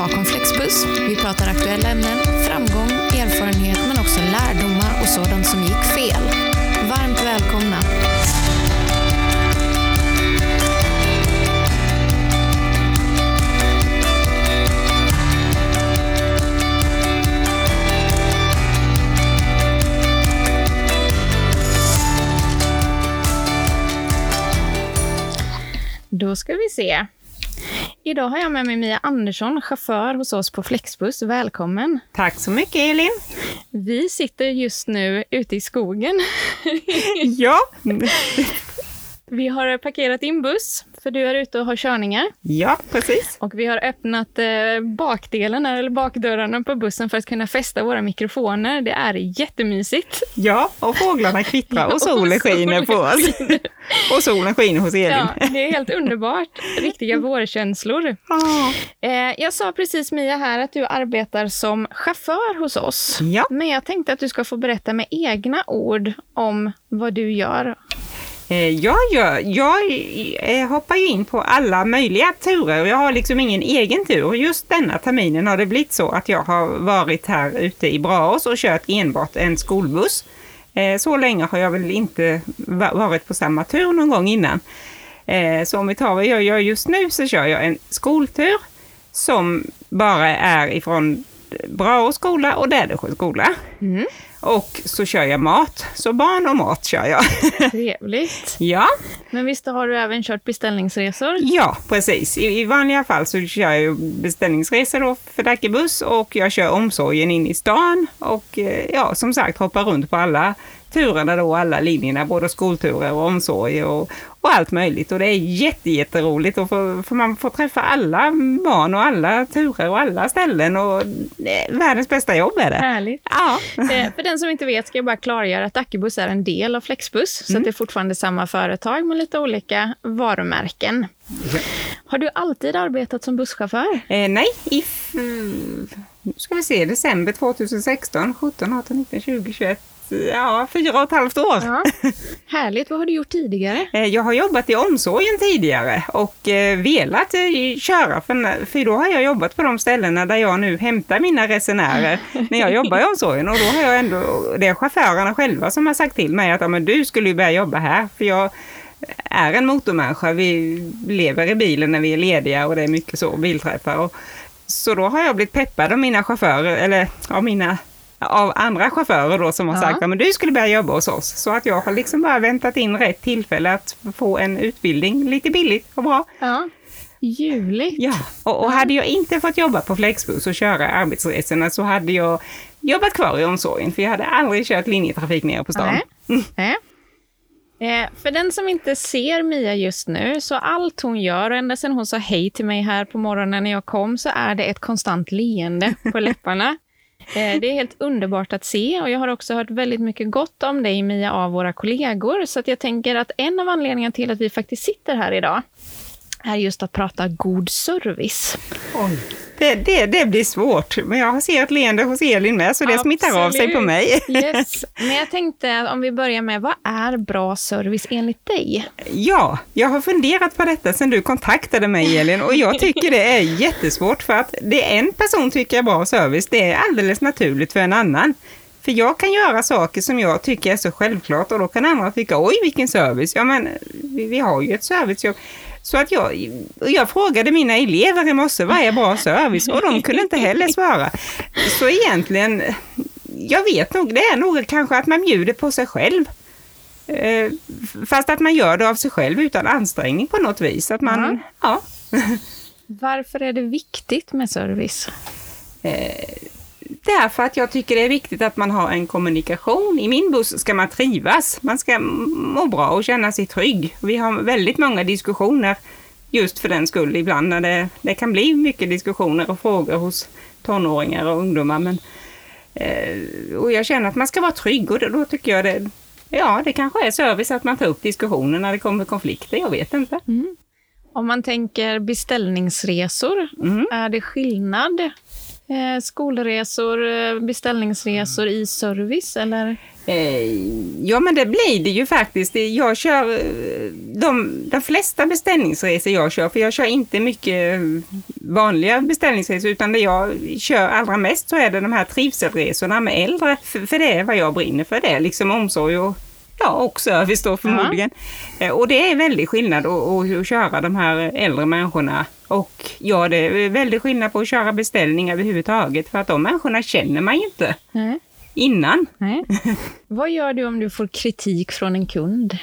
bakom Flexbus. Vi pratar aktuella ämnen, framgång, erfarenhet men också lärdomar och sådant som gick fel. Varmt välkomna! Då ska vi se. Idag har jag med mig Mia Andersson, chaufför hos oss på Flexbus. Välkommen! Tack så mycket Elin! Vi sitter just nu ute i skogen. ja! Vi har parkerat in buss, för du är ute och har körningar. Ja, precis. Och vi har öppnat eh, bakdelen, eller bakdörrarna på bussen för att kunna fästa våra mikrofoner. Det är jättemysigt. Ja, och fåglarna kvittrar och solen skiner på oss. och solen skiner hos Elin. Ja, det är helt underbart. Riktiga vårkänslor. Ah. Eh, jag sa precis Mia här att du arbetar som chaufför hos oss. Ja. Men jag tänkte att du ska få berätta med egna ord om vad du gör. Eh, jag, gör, jag eh, hoppar ju in på alla möjliga turer. Jag har liksom ingen egen tur. Just denna terminen har det blivit så att jag har varit här ute i Braås och kört enbart en skolbuss. Eh, så länge har jag väl inte varit på samma tur någon gång innan. Eh, så om vi tar vad jag gör just nu så kör jag en skoltur som bara är ifrån Braås skola och Dädersjö skola. Mm. Och så kör jag mat. Så barn och mat kör jag. Trevligt. ja. Men visst har du även kört beställningsresor? Ja, precis. I, i vanliga fall så kör jag beställningsresor för Dackebuss och jag kör omsorgen in i stan och eh, ja, som sagt hoppar runt på alla turerna då, alla linjerna, både skolturer och omsorg och, och allt möjligt. Och det är jättejätteroligt och för, för man får träffa alla barn och alla turer och alla ställen och världens bästa jobb är det. Härligt. Ja. Eh, för den som inte vet ska jag bara klargöra att Dackebuss är en del av Flexbus, mm. så det är fortfarande samma företag med lite olika varumärken. Har du alltid arbetat som busschaufför? Eh, nej, i nu ska vi se, december 2016, 17, 18, 19, 20, 21, ja, fyra och ett halvt år. Ja. Härligt. Vad har du gjort tidigare? Eh, jag har jobbat i omsorgen tidigare och eh, velat eh, köra, för, för då har jag jobbat på de ställena där jag nu hämtar mina resenärer när jag jobbar i omsorgen. Och då har jag ändå, det är chaufförerna själva som har sagt till mig att ja, men du skulle ju börja jobba här, för jag är en motormänniska. Vi lever i bilen när vi är lediga och det är mycket så, bilträffar. Och, så då har jag blivit peppad av mina chaufförer, eller av mina av andra chaufförer då som har ja. sagt att du skulle börja jobba hos oss. Så att jag har liksom bara väntat in rätt tillfälle att få en utbildning lite billigt och bra. Ja. Ljuvligt. Ja, och, och hade jag inte fått jobba på Flexbus och köra arbetsresorna så hade jag jobbat kvar i omsorgen, för jag hade aldrig kört linjetrafik nere på stan. Nej. Nej. Eh, för den som inte ser Mia just nu, så allt hon gör, och ända sedan hon sa hej till mig här på morgonen när jag kom, så är det ett konstant leende på läpparna. Eh, det är helt underbart att se och jag har också hört väldigt mycket gott om dig Mia av våra kollegor. Så att jag tänker att en av anledningarna till att vi faktiskt sitter här idag är just att prata god service. Oj. Det, det, det, blir svårt, men jag ser ett leende hos Elin med, så det Absolut. smittar av sig på mig. Yes. Men jag tänkte, om vi börjar med, vad är bra service enligt dig? Ja, jag har funderat på detta sedan du kontaktade mig Elin, och jag tycker det är jättesvårt, för att det en person tycker är bra service, det är alldeles naturligt för en annan. För jag kan göra saker som jag tycker är så självklart och då kan andra tycka, oj vilken service, ja men vi, vi har ju ett servicejobb. Så att jag, jag frågade mina elever i morse, vad är bra service? Och de kunde inte heller svara. Så egentligen, jag vet nog, det är nog kanske att man bjuder på sig själv. Eh, fast att man gör det av sig själv utan ansträngning på något vis. Att man, mm. ja. Varför är det viktigt med service? Därför att jag tycker det är viktigt att man har en kommunikation. I min buss ska man trivas, man ska må bra och känna sig trygg. Vi har väldigt många diskussioner just för den skull ibland när det, det kan bli mycket diskussioner och frågor hos tonåringar och ungdomar. Men, eh, och jag känner att man ska vara trygg och då, då tycker jag det, ja det kanske är service att man tar upp diskussioner när det kommer konflikter, jag vet inte. Mm. Om man tänker beställningsresor, mm. är det skillnad Eh, skolresor, eh, beställningsresor i service eller? Eh, ja, men det blir det ju faktiskt. Jag kör eh, de, de flesta beställningsresor jag kör, för jag kör inte mycket vanliga beställningsresor, utan det jag kör allra mest så är det de här trivselresorna med äldre, för, för det är vad jag brinner för. Det är liksom omsorg och Ja, och service då förmodligen. Ja. Och det är väldigt skillnad att, att köra de här äldre människorna. Och ja, det är väldigt skillnad på att köra beställning överhuvudtaget, för att de människorna känner man ju inte. Nej innan. Nej. Vad gör du om du får kritik från en kund?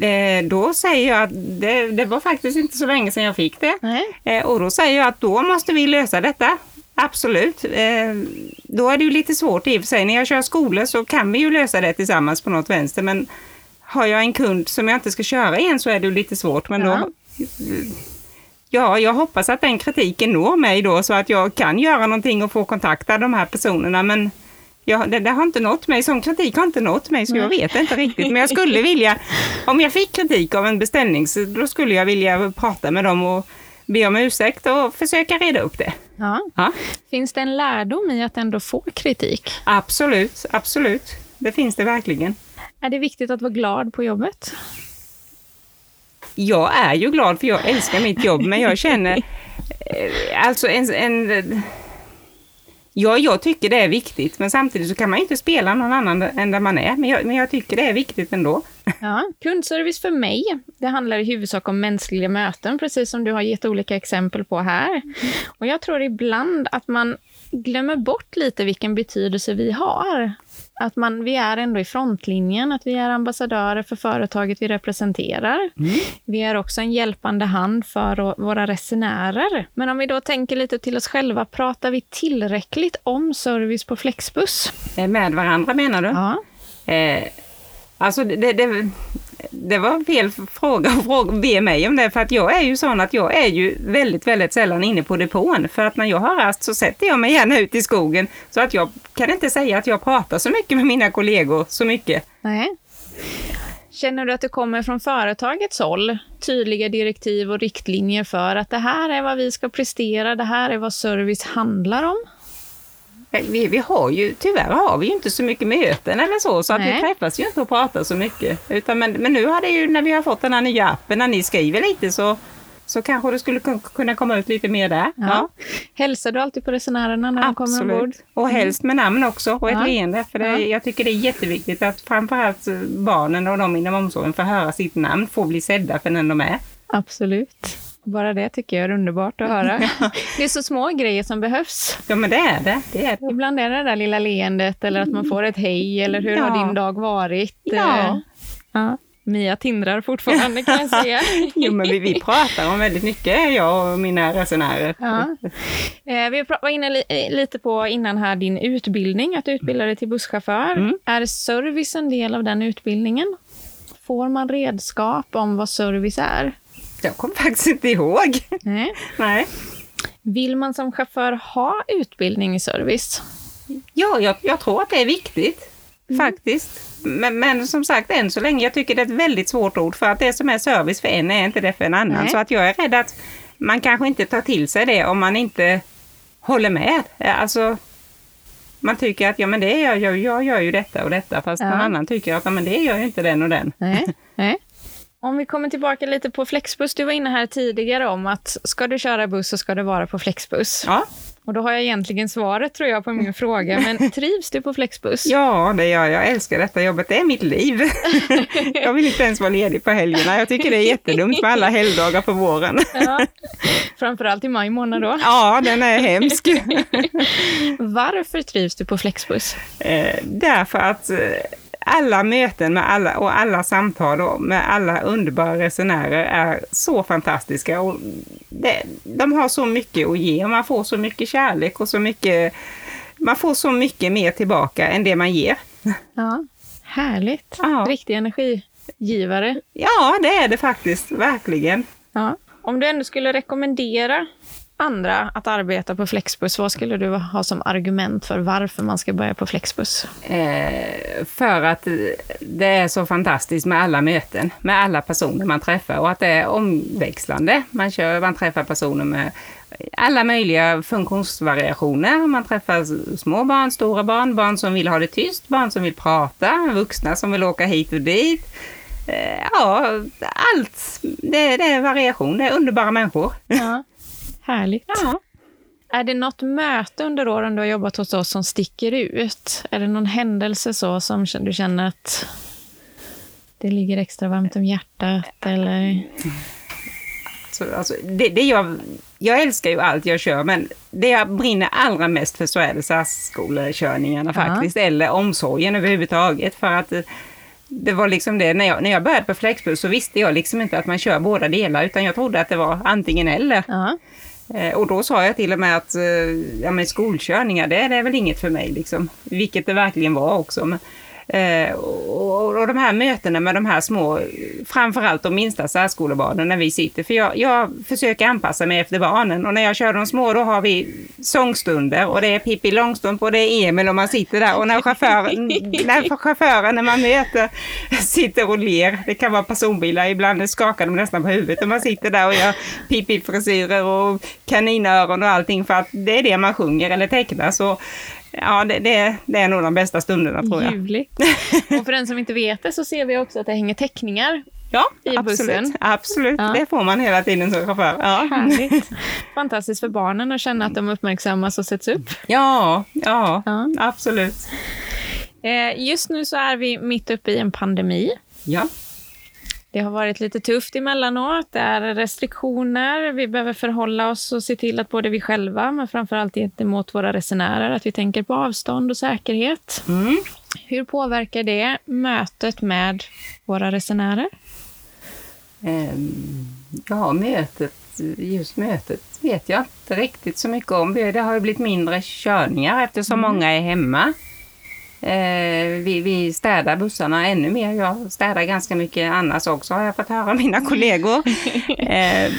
Eh, då säger jag att det, det, var faktiskt inte så länge sedan jag fick det. Eh, och då säger jag att då måste vi lösa detta. Absolut. Eh, då är det ju lite svårt i och för sig. När jag kör skolor så kan vi ju lösa det tillsammans på något vänster. Men har jag en kund som jag inte ska köra igen så är det ju lite svårt. Men ja. då, ja, jag hoppas att den kritiken når mig då så att jag kan göra någonting och få kontakta de här personerna. Men Ja, det, det, har inte nått mig, sån kritik har inte nått mig så jag vet inte riktigt. Men jag skulle vilja, om jag fick kritik av en beställning så då skulle jag vilja prata med dem och be om ursäkt och försöka reda upp det. Ja. ja. Finns det en lärdom i att ändå få kritik? Absolut, absolut. Det finns det verkligen. Är det viktigt att vara glad på jobbet? Jag är ju glad för jag älskar mitt jobb, men jag känner eh, alltså en, en Ja, jag tycker det är viktigt, men samtidigt så kan man inte spela någon annan än där man är. Men jag, men jag tycker det är viktigt ändå. Ja, kundservice för mig, det handlar i huvudsak om mänskliga möten, precis som du har gett olika exempel på här. Och jag tror ibland att man glömmer bort lite vilken betydelse vi har. Att man, vi är ändå i frontlinjen, att vi är ambassadörer för företaget vi representerar. Mm. Vi är också en hjälpande hand för våra resenärer. Men om vi då tänker lite till oss själva, pratar vi tillräckligt om service på Flexbus? Eh, med varandra menar du? Ja. Eh, alltså det, det, det var fel fråga att be mig om det, för att jag är ju sån att jag är ju väldigt, väldigt sällan inne på depån. För att när jag har rast så sätter jag mig gärna ut i skogen. Så att jag kan inte säga att jag pratar så mycket med mina kollegor, så mycket. Nej. Känner du att det kommer från företagets håll tydliga direktiv och riktlinjer för att det här är vad vi ska prestera, det här är vad service handlar om? Vi, vi har ju, tyvärr har vi ju inte så mycket möten eller så, så att vi träffas ju inte och pratar så mycket. Utan, men, men nu har det ju, när vi har fått den här nya appen, när ni skriver lite så, så kanske det skulle kunna komma ut lite mer där. Ja. Ja. Hälsar du alltid på resenärerna när Absolut. de kommer ombord? och mm. helst med namn också och ett ja. leende. För det, ja. jag tycker det är jätteviktigt att framförallt barnen och de inom omsorgen får höra sitt namn, får bli sedda för den de är. Absolut. Bara det tycker jag är underbart att höra. Det är så små grejer som behövs. Ja, men det är det. det, är det. Ibland är det det där lilla leendet eller att man får ett hej eller hur ja. har din dag varit? Ja. Eh, ja. Mia tindrar fortfarande kan jag säga. jo, men vi, vi pratar om väldigt mycket, jag och mina resenärer. Ja. Eh, vi var inne li lite på innan här din utbildning, att du utbildar dig till busschaufför. Mm. Är service en del av den utbildningen? Får man redskap om vad service är? Jag kommer faktiskt inte ihåg. Nej. Nej. Vill man som chaufför ha utbildning i service? Ja, jag, jag tror att det är viktigt. Mm. Faktiskt. Men, men, som sagt, än så länge, jag tycker det är ett väldigt svårt ord för att det som är service för en är inte det för en annan. Nej. Så att jag är rädd att man kanske inte tar till sig det om man inte håller med. Alltså, man tycker att ja, men det gör jag, jag gör ju detta och detta, fast ja. någon annan tycker att ja, men det gör ju inte den och den. Nej. Nej. Om vi kommer tillbaka lite på Flexbus. Du var inne här tidigare om att ska du köra buss så ska det vara på Flexbus. Ja. Och då har jag egentligen svaret tror jag på min fråga, men trivs du på Flexbus? Ja, det gör jag. Jag älskar detta jobbet. Det är mitt liv. jag vill inte ens vara ledig på helgerna. Jag tycker det är jättedumt med alla helgdagar på våren. ja. Framförallt i maj månad då. Ja, den är hemsk. Varför trivs du på Flexbus? Eh, därför att eh, alla möten med alla, och alla samtal med alla underbara resenärer är så fantastiska. Och det, de har så mycket att ge och man får så mycket kärlek och så mycket, man får så mycket mer tillbaka än det man ger. Ja, härligt. Ja. Riktig energigivare. Ja, det är det faktiskt, verkligen. Ja. Om du ändå skulle rekommendera andra att arbeta på Flexbus, vad skulle du ha som argument för varför man ska börja på Flexbus? Eh, för att det är så fantastiskt med alla möten, med alla personer man träffar och att det är omväxlande. Man, kör, man träffar personer med alla möjliga funktionsvariationer. Man träffar små barn, stora barn, barn som vill ha det tyst, barn som vill prata, vuxna som vill åka hit och dit. Eh, ja, allt. Det, det är variation, det är underbara människor. Ja, härligt. Ja. Är det något möte under åren du har jobbat hos oss som sticker ut? Är det någon händelse så som du känner att det ligger extra varmt om hjärtat? Eller? Så, alltså, det, det jag, jag älskar ju allt jag kör, men det jag brinner allra mest för så är det särskolekörningarna faktiskt, ja. eller omsorgen överhuvudtaget. För att det var liksom det, när jag, när jag började på Flexbus så visste jag liksom inte att man kör båda delar, utan jag trodde att det var antingen eller. Ja. Eh, och då sa jag till och med att eh, ja, men skolkörningar, det, det är väl inget för mig, liksom. vilket det verkligen var också. Men, Eh, och, och, de här mötena med de här små, framförallt de minsta särskolebarnen när vi sitter, för jag, jag, försöker anpassa mig efter barnen. Och när jag kör de små då har vi sångstunder. Och det är Pippi Långstrump och det är Emil och man sitter där. Och när chauffören, när chauffören när man möter sitter och ler, det kan vara personbilar, ibland skakar de nästan på huvudet och man sitter där och gör Pippi-frisyrer och kaninöron och allting. För att det är det man sjunger eller tecknar. Så Ja, det, det, det, är nog de bästa stunderna tror jag. Ljuvligt. Och för den som inte vet det så ser vi också att det hänger teckningar Ja, i absolut. bussen. Absolut, ja. det får man hela tiden som chaufför. Ja. Härligt. Fantastiskt för barnen att känna att de uppmärksammas och sätts upp. Ja, ja, ja. absolut. Eh, just nu så är vi mitt uppe i en pandemi. Ja. Det har varit lite tufft emellanåt. Det är restriktioner. Vi behöver förhålla oss och se till att både vi själva, men framförallt gentemot våra resenärer, att vi tänker på avstånd och säkerhet. Mm. Hur påverkar det mötet med våra resenärer? Um, ja, mötet, just mötet vet jag inte riktigt så mycket om. Det har ju blivit mindre körningar eftersom mm. många är hemma. Eh, vi, vi städar bussarna ännu mer. Jag städar ganska mycket annars också har jag fått höra av mina kollegor. Eh,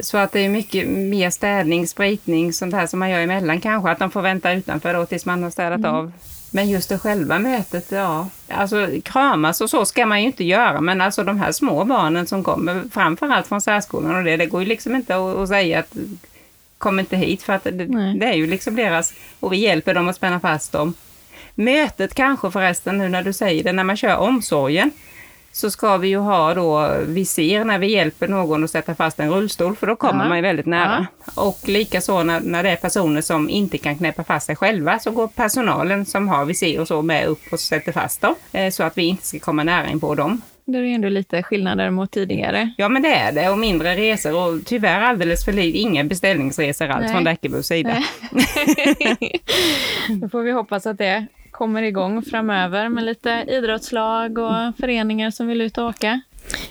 så att det är mycket mer städning, spritning, sånt här som man gör emellan kanske. Att de får vänta utanför då tills man har städat mm. av. Men just det själva mötet, ja. Alltså kramas och så ska man ju inte göra, men alltså de här små barnen som kommer, framförallt från särskolan och det, det går ju liksom inte att, att säga att kom inte hit för att det, det, är ju liksom deras, och vi hjälper dem att spänna fast dem. Mötet kanske förresten, nu när du säger det, när man kör omsorgen, så ska vi ju ha då visir när vi hjälper någon att sätta fast en rullstol, för då kommer ja. man ju väldigt nära. Ja. Och likaså när, när det är personer som inte kan knäppa fast sig själva, så går personalen som har visir och så med upp och sätter fast dem, eh, så att vi inte ska komma nära in på dem. Det är ändå lite skillnader mot tidigare. Ja, men det är det. Och mindre resor och tyvärr alldeles för lite, inga beställningsresor alls Nej. från Däckebos sida. Då får vi hoppas att det kommer igång framöver med lite idrottslag och föreningar som vill ut och åka.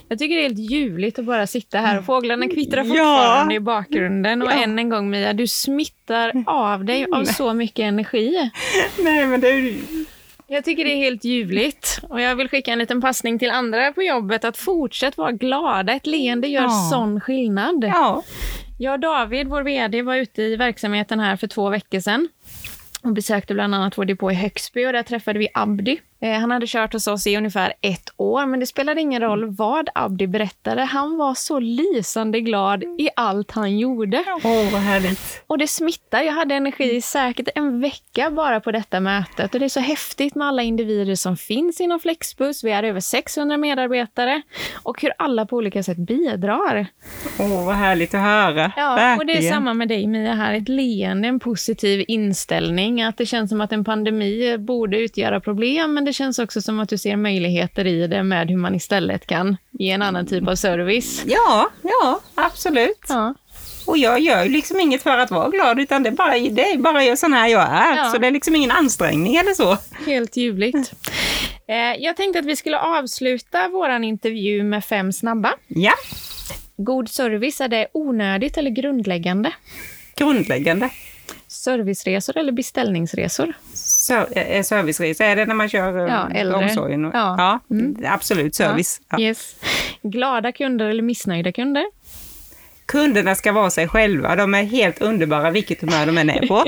Jag tycker det är helt ljuvligt att bara sitta här och fåglarna kvittrar fortfarande ja. i bakgrunden. Och ja. än en gång Mia, du smittar av dig av så mycket energi. Nej, men det är... Jag tycker det är helt ljuvligt. Och jag vill skicka en liten passning till andra på jobbet att fortsätt vara glada. Ett leende gör ja. sån skillnad. Ja. Jag och David, vår VD, var ute i verksamheten här för två veckor sedan och besökte bland annat vår depå i Högsby och där träffade vi Abdi han hade kört hos oss i ungefär ett år, men det spelade ingen roll vad Abdi berättade. Han var så lysande glad i allt han gjorde. Åh, oh, vad härligt. Och det smittar. Jag hade energi säkert en vecka bara på detta mötet. Och det är så häftigt med alla individer som finns inom Flexbus. Vi är över 600 medarbetare och hur alla på olika sätt bidrar. Åh, oh, vad härligt att höra. Ja, Verkligen. och det är samma med dig Mia här. Ett leende, en positiv inställning. Att det känns som att en pandemi borde utgöra problem, men det känns också som att du ser möjligheter i det med hur man istället kan ge en annan typ av service. Ja, ja, absolut. Ja. Och jag gör ju liksom inget för att vara glad, utan det är bara, det är bara sån här jag är. Ja. Så det är liksom ingen ansträngning eller så. Helt ljuvligt. Eh, jag tänkte att vi skulle avsluta vår intervju med fem snabba. Ja. God service, är det onödigt eller grundläggande? Grundläggande. Serviceresor eller beställningsresor? Eh, serviceresa, är det när man kör eh, ja, äldre. omsorgen? Ja, ja mm. absolut service. Ja. Yes. Glada kunder eller missnöjda kunder? Kunderna ska vara sig själva. De är helt underbara vilket humör de än är på.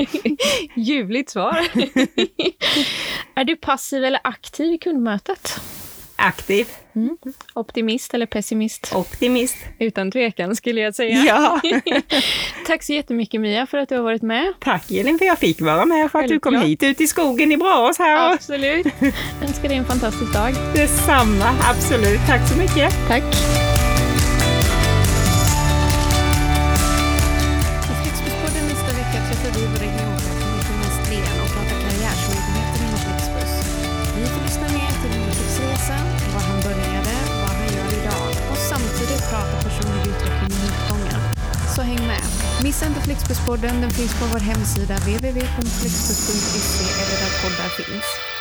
Ljuvligt svar. är du passiv eller aktiv i kundmötet? Aktiv. Mm. Optimist eller pessimist? Optimist. Utan tvekan skulle jag säga. Ja. Tack så jättemycket Mia för att du har varit med. Tack Elin för att jag fick vara med, för att du kom hit ut i skogen i Braås här. Absolut. Jag önskar dig en fantastisk dag. Detsamma, absolut. Tack så mycket. Tack. Missa inte Flixbuspodden, den finns på vår hemsida www.flixbus.se eller där poddar finns.